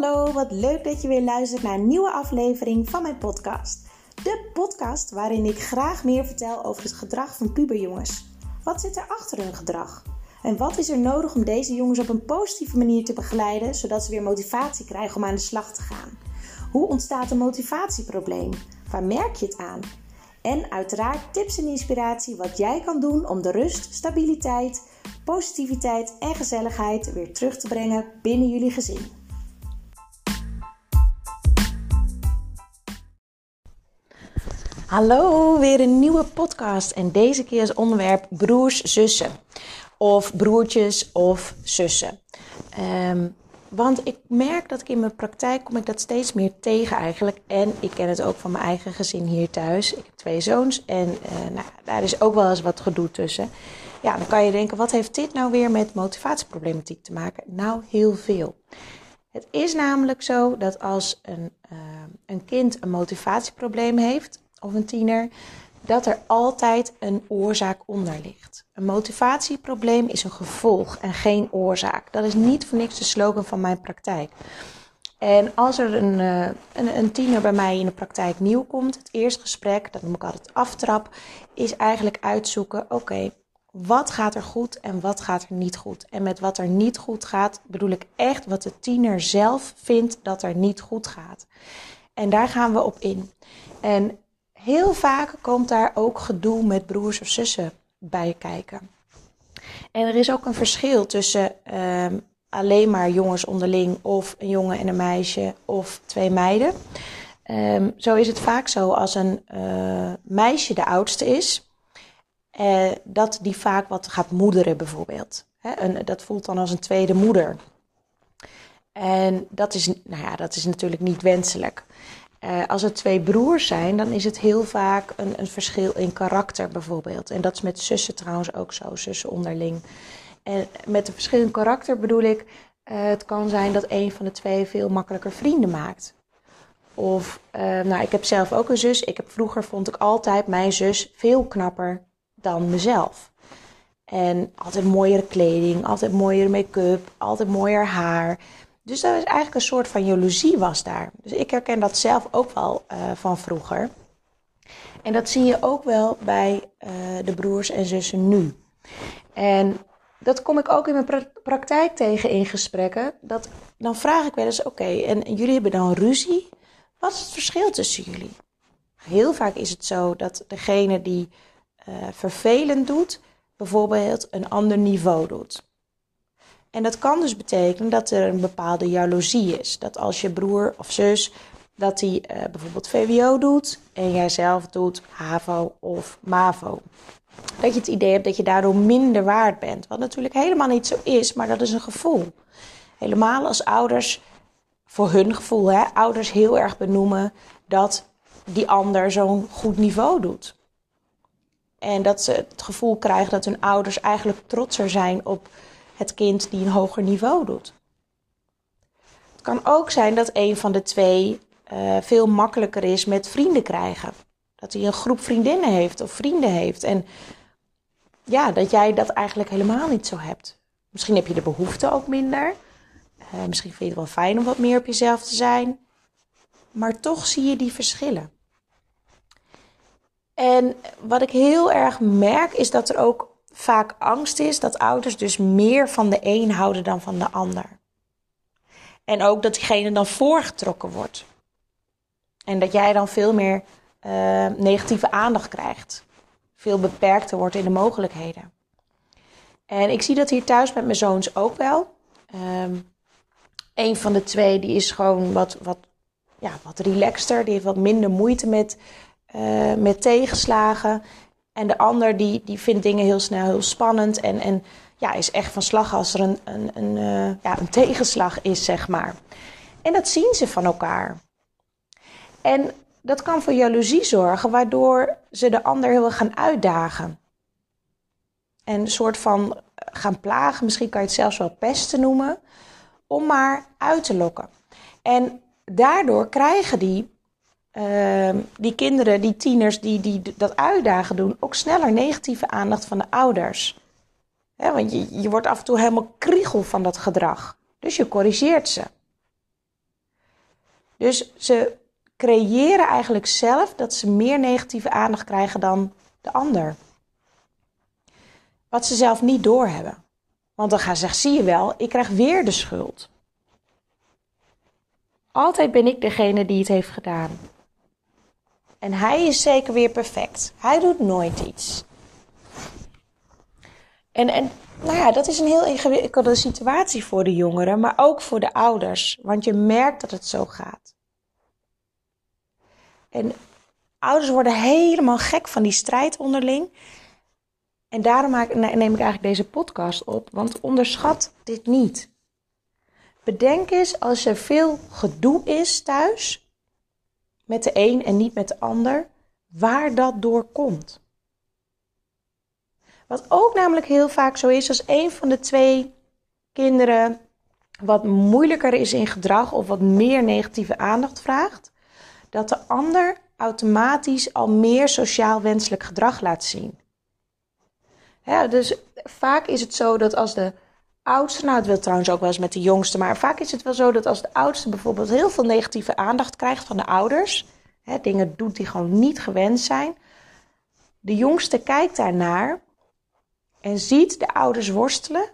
Hallo, wat leuk dat je weer luistert naar een nieuwe aflevering van mijn podcast. De podcast waarin ik graag meer vertel over het gedrag van puberjongens. Wat zit er achter hun gedrag? En wat is er nodig om deze jongens op een positieve manier te begeleiden, zodat ze weer motivatie krijgen om aan de slag te gaan? Hoe ontstaat een motivatieprobleem? Waar merk je het aan? En uiteraard tips en inspiratie wat jij kan doen om de rust, stabiliteit, positiviteit en gezelligheid weer terug te brengen binnen jullie gezin. Hallo, weer een nieuwe podcast en deze keer is onderwerp broers, zussen. Of broertjes of zussen. Ehm, want ik merk dat ik in mijn praktijk kom ik dat steeds meer tegen eigenlijk. En ik ken het ook van mijn eigen gezin hier thuis. Ik heb twee zoons en uh, nou, daar is ook wel eens wat gedoe tussen. Ja, dan kan je denken, wat heeft dit nou weer met motivatieproblematiek te maken? Nou, heel veel. Het is namelijk zo dat als een, uh, een kind een motivatieprobleem heeft, of een tiener, dat er altijd een oorzaak onder ligt. Een motivatieprobleem is een gevolg en geen oorzaak. Dat is niet voor niks de slogan van mijn praktijk. En als er een, eh, een, een, tiener bij mij in de praktijk nieuw komt, het eerste gesprek, dat noem ik altijd aftrap, is eigenlijk uitzoeken: oké, wat gaat er goed en wat gaat er niet goed? En met wat er niet goed gaat, bedoel ik echt wat de tiener zelf vindt dat er niet goed gaat. En daar gaan we op in. En heel vaak komt daar ook gedoe met broers of zussen bij kijken. En er is ook een verschil tussen um, alleen maar jongens onderling of een jongen en een meisje of twee meiden. Um, zo is het vaak zo als een uh, meisje de oudste is, uh, dat die vaak wat gaat moederen bijvoorbeeld. He, dat voelt dan als een tweede moeder. En dat is, nou ja, dat is natuurlijk niet wenselijk. Uh, als het twee broers zijn, dan is het heel vaak een, een, verschil in karakter bijvoorbeeld. En dat is met zussen trouwens ook zo, zussen onderling. En met een verschil in karakter bedoel ik, uh, het kan zijn dat een van de twee veel makkelijker vrienden maakt. Of, uh, nou, ik heb zelf ook een zus. Ik heb vroeger vond ik altijd mijn zus veel knapper dan mezelf. En altijd mooiere kleding, altijd mooiere make-up, altijd mooier haar. Dus dat is eigenlijk een soort van jaloezie was daar. Dus ik herken dat zelf ook wel uh, van vroeger. En dat zie je ook wel bij uh, de broers en zussen nu. En dat kom ik ook in mijn pra praktijk tegen in gesprekken. Dat, dan vraag ik wel eens, oké, en jullie hebben dan ruzie. Wat is het verschil tussen jullie? Heel vaak is het zo dat degene die uh, vervelend doet, bijvoorbeeld een ander niveau doet. En dat kan dus betekenen dat er een bepaalde jaloezie is. Dat als je broer of zus, dat die uh, bijvoorbeeld VWO doet en jij zelf doet HAVO of MAVO. Dat je het idee hebt dat je daardoor minder waard bent. Wat natuurlijk helemaal niet zo is, maar dat is een gevoel. Helemaal als ouders, voor hun gevoel, hè, ouders heel erg benoemen dat die ander zo'n goed niveau doet. En dat ze het gevoel krijgen dat hun ouders eigenlijk trotser zijn op het kind die een hoger niveau doet. Het kan ook zijn dat een van de twee uh, veel makkelijker is met vrienden krijgen. Dat hij een groep vriendinnen heeft of vrienden heeft. En ja, dat jij dat eigenlijk helemaal niet zo hebt. Misschien heb je de behoefte ook minder. Uh, misschien vind je het wel fijn om wat meer op jezelf te zijn. Maar toch zie je die verschillen. En wat ik heel erg merk is dat er ook vaak angst is dat ouders dus meer van de een houden dan van de ander. En ook dat diegene dan voorgetrokken wordt. En dat jij dan veel meer uh, negatieve aandacht krijgt. Veel beperkter wordt in de mogelijkheden. En ik zie dat hier thuis met mijn zoons ook wel. Um, een van de twee die is gewoon wat, wat, ja, wat relaxter. Die heeft wat minder moeite met, uh, met tegenslagen. En de ander die, die vindt dingen heel snel heel spannend en, en ja, is echt van slag als er een, een, een, uh, ja, een tegenslag is, zeg maar. En dat zien ze van elkaar. En dat kan voor jaloezie zorgen, waardoor ze de ander heel erg gaan uitdagen. En een soort van gaan plagen, misschien kan je het zelfs wel pesten noemen, om maar uit te lokken. En daardoor krijgen die uh, die kinderen, die tieners die, die dat uitdagen doen, ook sneller negatieve aandacht van de ouders. Want je, je wordt af en toe helemaal kriegel van dat gedrag. Dus je corrigeert ze. Dus ze creëren eigenlijk zelf dat ze meer negatieve aandacht krijgen dan de ander. Wat ze zelf niet doorhebben. Want dan gaan ze zeggen, zie je wel, ik krijg weer de schuld. Altijd ben ik degene die het heeft gedaan. En hij is zeker weer perfect. Hij doet nooit iets. En, en nou ja, dat is een heel ingewikkelde situatie voor de jongeren, maar ook voor de ouders. Want je merkt dat het zo gaat. En ouders worden helemaal gek van die strijd onderling. En daarom neem ik eigenlijk deze podcast op, want onderschat dit niet. Bedenk eens als er veel gedoe is thuis, met de een en niet met de ander, waar dat door komt. Wat ook namelijk heel vaak zo is, als een van de twee kinderen wat moeilijker is in gedrag of wat meer negatieve aandacht vraagt, dat de ander automatisch al meer sociaal wenselijk gedrag laat zien. Dus vaak is het zo dat als de oudste, nou het wil trouwens ook wel eens met de jongste, maar vaak is het wel zo dat als de oudste bijvoorbeeld heel veel negatieve aandacht krijgt van de ouders, hè, dingen doet die gewoon niet gewend zijn, de jongste kijkt daarnaar en ziet de ouders worstelen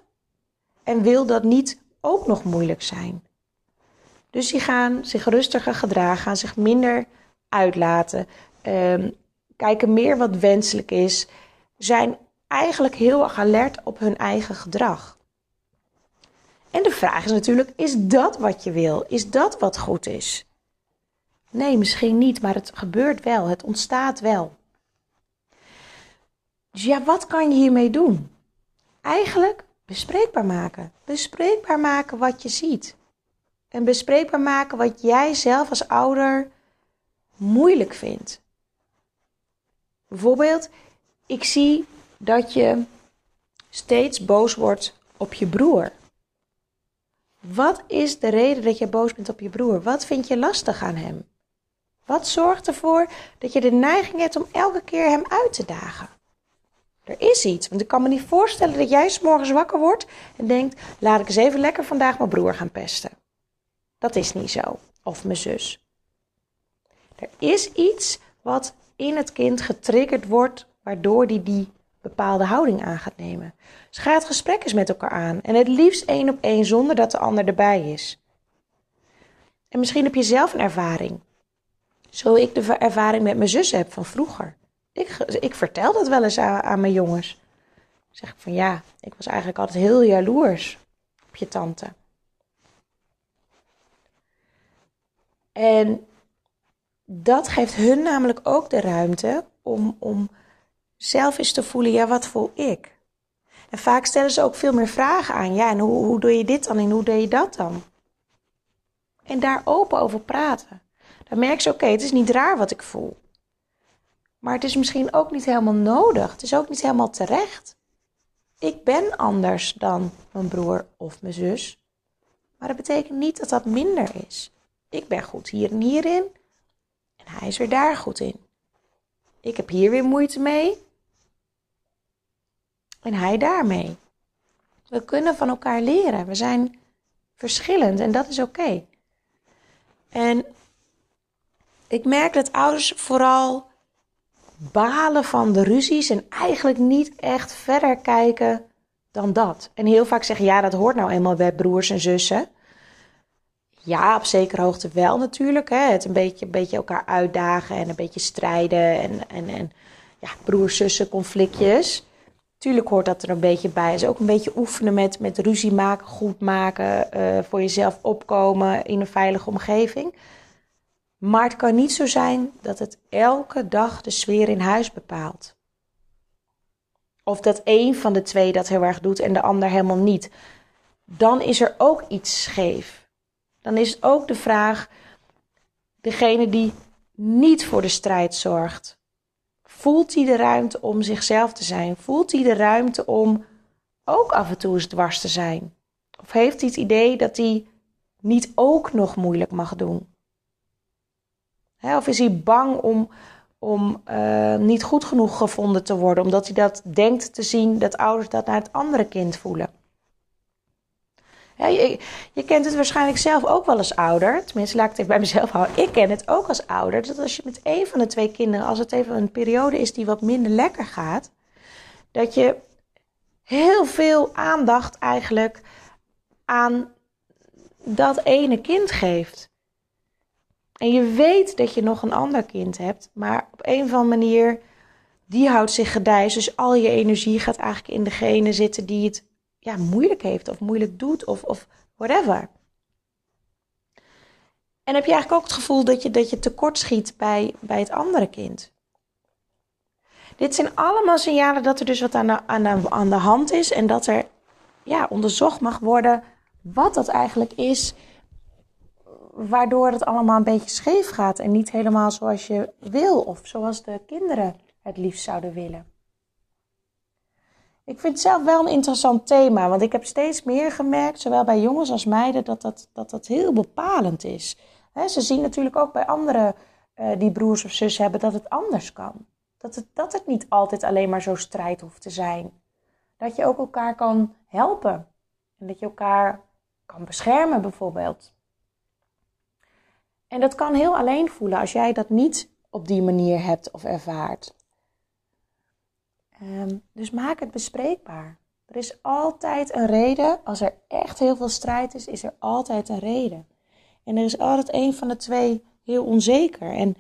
en wil dat niet ook nog moeilijk zijn. Dus die gaan zich rustiger gedragen, gaan zich minder uitlaten, um, kijken meer wat wenselijk is, zijn eigenlijk heel erg alert op hun eigen gedrag. En de vraag is natuurlijk: is dat wat je wil? Is dat wat goed is? Nee, misschien niet, maar het gebeurt wel. Het ontstaat wel. Dus ja, wat kan je hiermee doen? Eigenlijk bespreekbaar maken. Bespreekbaar maken wat je ziet. En bespreekbaar maken wat jij zelf als ouder moeilijk vindt. Bijvoorbeeld, ik zie dat je steeds boos wordt op je broer. Wat is de reden dat je boos bent op je broer? Wat vind je lastig aan hem? Wat zorgt ervoor dat je de neiging hebt om elke keer hem uit te dagen? Er is iets, want ik kan me niet voorstellen dat jij s'morgens wakker wordt en denkt: laat ik eens even lekker vandaag mijn broer gaan pesten. Dat is niet zo. Of mijn zus. Er is iets wat in het kind getriggerd wordt, waardoor die die bepaalde houding aan gaat nemen. Dus ga het gesprek eens met elkaar aan. En het liefst één op één zonder dat de ander erbij is. En misschien heb je zelf een ervaring. Zo ik de ervaring met mijn zus heb van vroeger. Ik, ik vertel dat wel eens aan, aan mijn jongens. Dan zeg ik van ja, ik was eigenlijk altijd heel jaloers op je tante. En dat geeft hun namelijk ook de ruimte om, om zelf eens te voelen, ja, wat voel ik? En vaak stellen ze ook veel meer vragen aan. Ja, en hoe, hoe doe je dit dan en hoe doe je dat dan? En daar open over praten. Dan merk ze, oké, het is niet raar wat ik voel. Maar het is misschien ook niet helemaal nodig. Het is ook niet helemaal terecht. Ik ben anders dan mijn broer of mijn zus. Maar dat betekent niet dat dat minder is. Ik ben goed hier en hierin. En hij is er daar goed in. Ik heb hier weer moeite mee. En hij daarmee. We kunnen van elkaar leren. We zijn verschillend en dat is oké. En ik merk dat ouders vooral balen van de ruzies en eigenlijk niet echt verder kijken dan dat. En heel vaak zeggen, ja, dat hoort nou eenmaal bij broers en zussen. Ja, op zekere hoogte wel natuurlijk. Hè. Het een beetje, een beetje elkaar uitdagen en een beetje strijden en, en, en ja, broers-zussen conflictjes. Tuurlijk hoort dat er een beetje bij. is ook een beetje oefenen met, met ruzie maken, goed maken, uh, voor jezelf opkomen in een veilige omgeving. Maar het kan niet zo zijn dat het elke dag de sfeer in huis bepaalt. Of dat één van de twee dat heel erg doet en de ander helemaal niet. Dan is er ook iets scheef. Dan is het ook de vraag: degene die niet voor de strijd zorgt, voelt hij de ruimte om zichzelf te zijn? Voelt hij de ruimte om ook af en toe eens dwars te zijn? Of heeft hij het idee dat hij niet ook nog moeilijk mag doen? of is hij bang om, om uh, niet goed genoeg gevonden te worden, omdat hij dat denkt te zien dat ouders dat naar het andere kind voelen? Ja, je, kent het waarschijnlijk zelf ook wel als ouder. Tenminste, laat ik het bij mezelf houden. Ik ken het ook als ouder. Dat als je met een van de twee kinderen, als het even een periode is die wat minder lekker gaat, dat je heel veel aandacht eigenlijk aan dat ene kind geeft. En je weet dat je nog een ander kind hebt, maar op een of andere manier, die houdt zich gedijs. Dus al je energie gaat eigenlijk in degene zitten die het ja, moeilijk heeft of moeilijk doet of, of whatever. En heb je eigenlijk ook het gevoel dat je, dat je tekort schiet bij, bij het andere kind. Dit zijn allemaal signalen dat er dus wat aan de, aan de, aan de hand is en dat er ja, onderzocht mag worden wat dat eigenlijk is, waardoor het allemaal een beetje scheef gaat en niet helemaal zoals je wil of zoals de kinderen het liefst zouden willen. Ik vind het zelf wel een interessant thema, want ik heb steeds meer gemerkt, zowel bij jongens als meiden, dat dat, dat, dat heel bepalend is. ze zien natuurlijk ook bij anderen uh, die broers of zus hebben dat het anders kan. Dat het, dat het niet altijd alleen maar zo strijd hoeft te zijn. Dat je ook elkaar kan helpen. En dat je elkaar kan beschermen bijvoorbeeld. En dat kan heel alleen voelen als jij dat niet op die manier hebt of ervaart. Ehm, dus maak het bespreekbaar. Er is altijd een reden. Als er echt heel veel strijd is, is er altijd een reden. En er is altijd een van de twee heel onzeker. En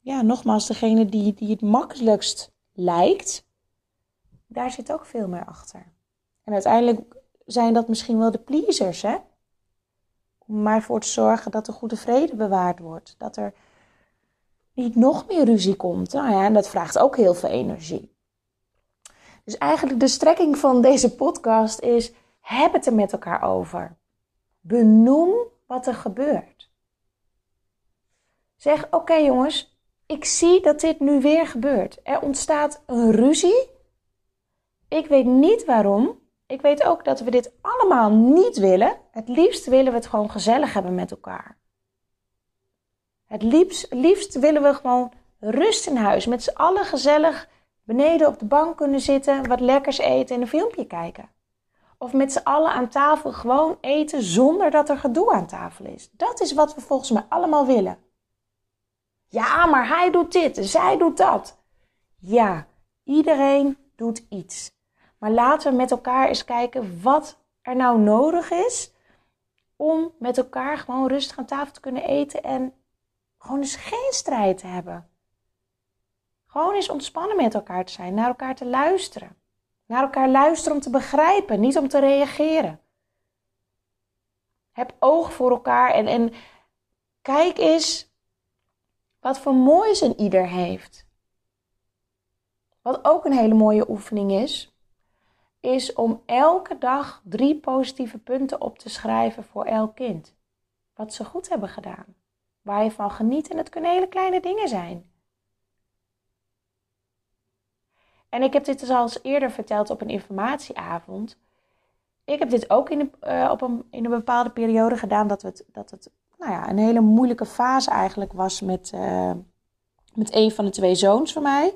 ja, nogmaals, degene die, die het makkelijkst lijkt, daar zit ook veel meer achter. En uiteindelijk zijn dat misschien wel de pleasers, hè? Om maar voor te zorgen dat er goede vrede bewaard wordt. Dat er niet nog meer ruzie komt. Nou ja, en dat vraagt ook heel veel energie. Dus eigenlijk de strekking van deze podcast is: heb het er met elkaar over. Benoem wat er gebeurt. Zeg: oké jongens, ik zie dat dit nu weer gebeurt. Er ontstaat een ruzie. Ik weet niet waarom. Ik weet ook dat we dit allemaal niet willen. Het liefst willen we het gewoon gezellig hebben met elkaar. Het liefst, liefst willen we gewoon rust in huis. Met z'n allen gezellig beneden op de bank kunnen zitten, wat lekkers eten en een filmpje kijken. Of met z'n allen aan tafel gewoon eten zonder dat er gedoe aan tafel is. Dat is wat we volgens mij allemaal willen. Ja, maar hij doet dit en zij doet dat. Ja, iedereen doet iets. Maar laten we met elkaar eens kijken wat er nou nodig is om met elkaar gewoon rustig aan tafel te kunnen eten en gewoon eens geen strijd te hebben. Gewoon eens ontspannen met elkaar te zijn, naar elkaar te luisteren. Naar elkaar luisteren om te begrijpen, niet om te reageren. Heb oog voor elkaar en, en kijk eens wat voor moois een ieder heeft. Wat ook een hele mooie oefening is, is om elke dag drie positieve punten op te schrijven voor elk kind. Wat ze goed hebben gedaan. Waar je van geniet en het kunnen hele kleine dingen zijn. En ik heb dit dus al eens eerder verteld op een informatieavond. Ik heb dit ook in een, uh, op een, in een bepaalde periode gedaan dat het, dat het nou ja, een hele moeilijke fase eigenlijk was met, uh, met een van de twee zoons van mij.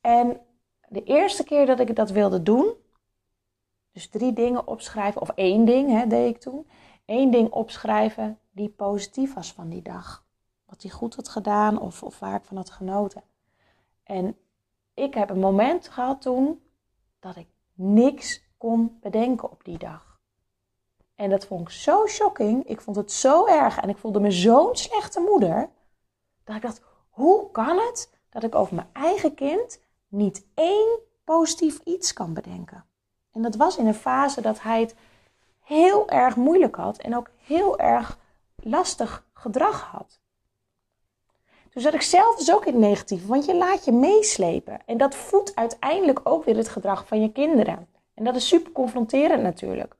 En de eerste keer dat ik dat wilde doen, dus drie dingen opschrijven, of één ding hè, deed ik toen. Eén ding opschrijven die positief was van die dag. Wat hij goed had gedaan of, of waar ik van had genoten. En ik heb een moment gehad toen dat ik niks kon bedenken op die dag. En dat vond ik zo shocking. Ik vond het zo erg en ik voelde me zo'n slechte moeder. Dat ik dacht, hoe kan het dat ik over mijn eigen kind niet één positief iets kan bedenken? En dat was in een fase dat hij het heel erg moeilijk had en ook heel erg lastig gedrag had. Dus dat ik zelf dus ook in het negatieve, want je laat je meeslepen. En dat voedt uiteindelijk ook weer het gedrag van je kinderen. En dat is super confronterend natuurlijk.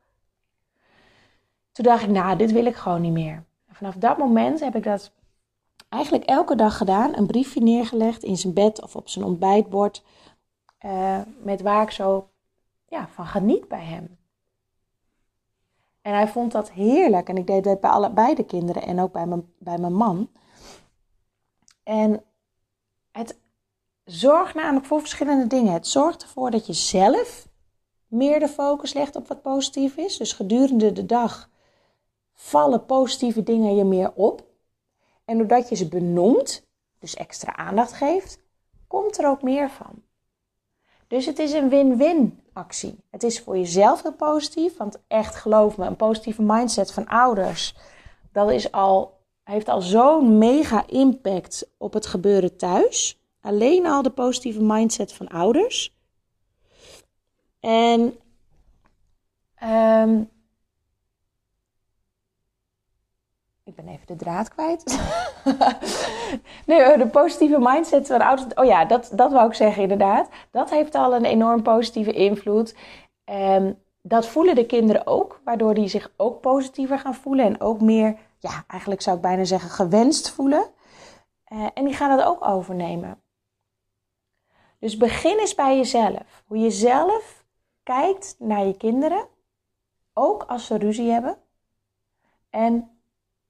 Toen dacht ik, nou, dit wil ik gewoon niet meer. En vanaf dat moment heb ik dat eigenlijk elke dag gedaan. Een briefje neergelegd in zijn bed of op zijn ontbijtbord. Uh, met waar ik zo ja, van geniet bij hem. En hij vond dat heerlijk. En ik deed dat bij allebei de kinderen en ook bij mijn, bij mijn man. En het zorgt namelijk voor verschillende dingen. Het zorgt ervoor dat je zelf meer de focus legt op wat positief is. Dus gedurende de dag vallen positieve dingen je meer op. En doordat je ze benoemt, dus extra aandacht geeft, komt er ook meer van. Dus het is een win-win actie. Het is voor jezelf heel positief, want echt geloof me, een positieve mindset van ouders, dat is al, heeft al zo'n mega impact op het gebeuren thuis. Alleen al de positieve mindset van ouders. En um, ik ben even de draad kwijt. nee, de positieve mindset van ouders. Oh ja, dat, dat wou ik zeggen inderdaad. Dat heeft al een enorm positieve invloed. Um, dat voelen de kinderen ook, waardoor die zich ook positiever gaan voelen en ook meer, ja, eigenlijk zou ik bijna zeggen, gewenst voelen. Uh, en die gaan dat ook overnemen. Dus begin eens bij jezelf. Hoe je zelf kijkt naar je kinderen, ook als ze ruzie hebben. En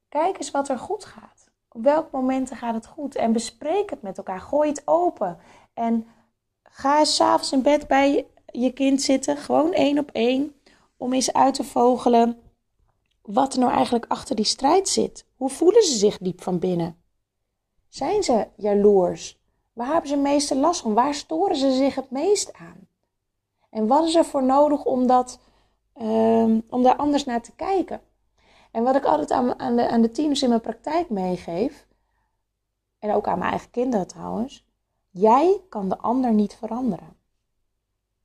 kijk eens wat er goed gaat. Op welke momenten gaat het goed? En bespreek het met elkaar. Gooi het open. En ga s'avonds in bed bij je kind zitten, gewoon één op één, om eens uit te vogelen wat er nou eigenlijk achter die strijd zit. Hoe voelen ze zich diep van binnen? Zijn ze jaloers? Waar hebben ze het meeste last van? Waar storen ze zich het meest aan? En wat is er voor nodig om, dat, um, om daar anders naar te kijken? En wat ik altijd aan, aan, de, aan de teams in mijn praktijk meegeef, en ook aan mijn eigen kinderen trouwens, jij kan de ander niet veranderen.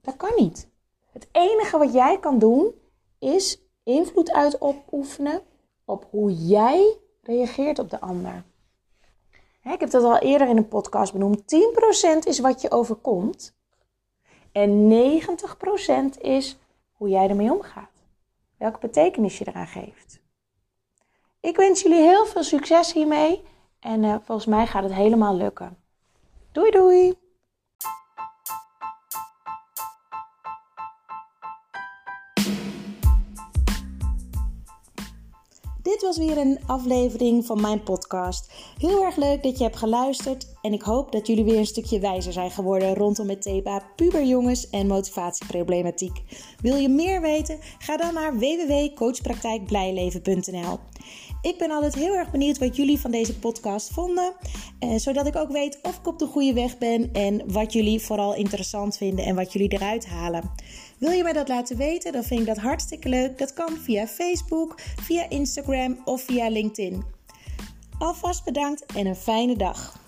Dat kan niet. Het enige wat jij kan doen is invloed uitoefenen op hoe jij reageert op de ander. Ik heb dat al eerder in een podcast benoemd. 10% is wat je overkomt. En 90% is hoe jij ermee omgaat. Welke betekenis je eraan geeft. Ik wens jullie heel veel succes hiermee. En uh, volgens mij gaat het helemaal lukken. Doei doei! Dit was weer een aflevering van mijn podcast. Heel erg leuk dat je hebt geluisterd en ik hoop dat jullie weer een stukje wijzer zijn geworden rondom het thema puberjongens en motivatieproblematiek. Wil je meer weten? Ga dan naar www.coachpraktijkblijleven.nl. Ik ben altijd heel erg benieuwd wat jullie van deze podcast vonden, eh, zodat ik ook weet of ik op de goede weg ben en wat jullie vooral interessant vinden en wat jullie eruit halen. Wil je mij dat laten weten? Dan vind ik dat hartstikke leuk. Dat kan via Facebook, via Instagram of via LinkedIn. Alvast bedankt en een fijne dag.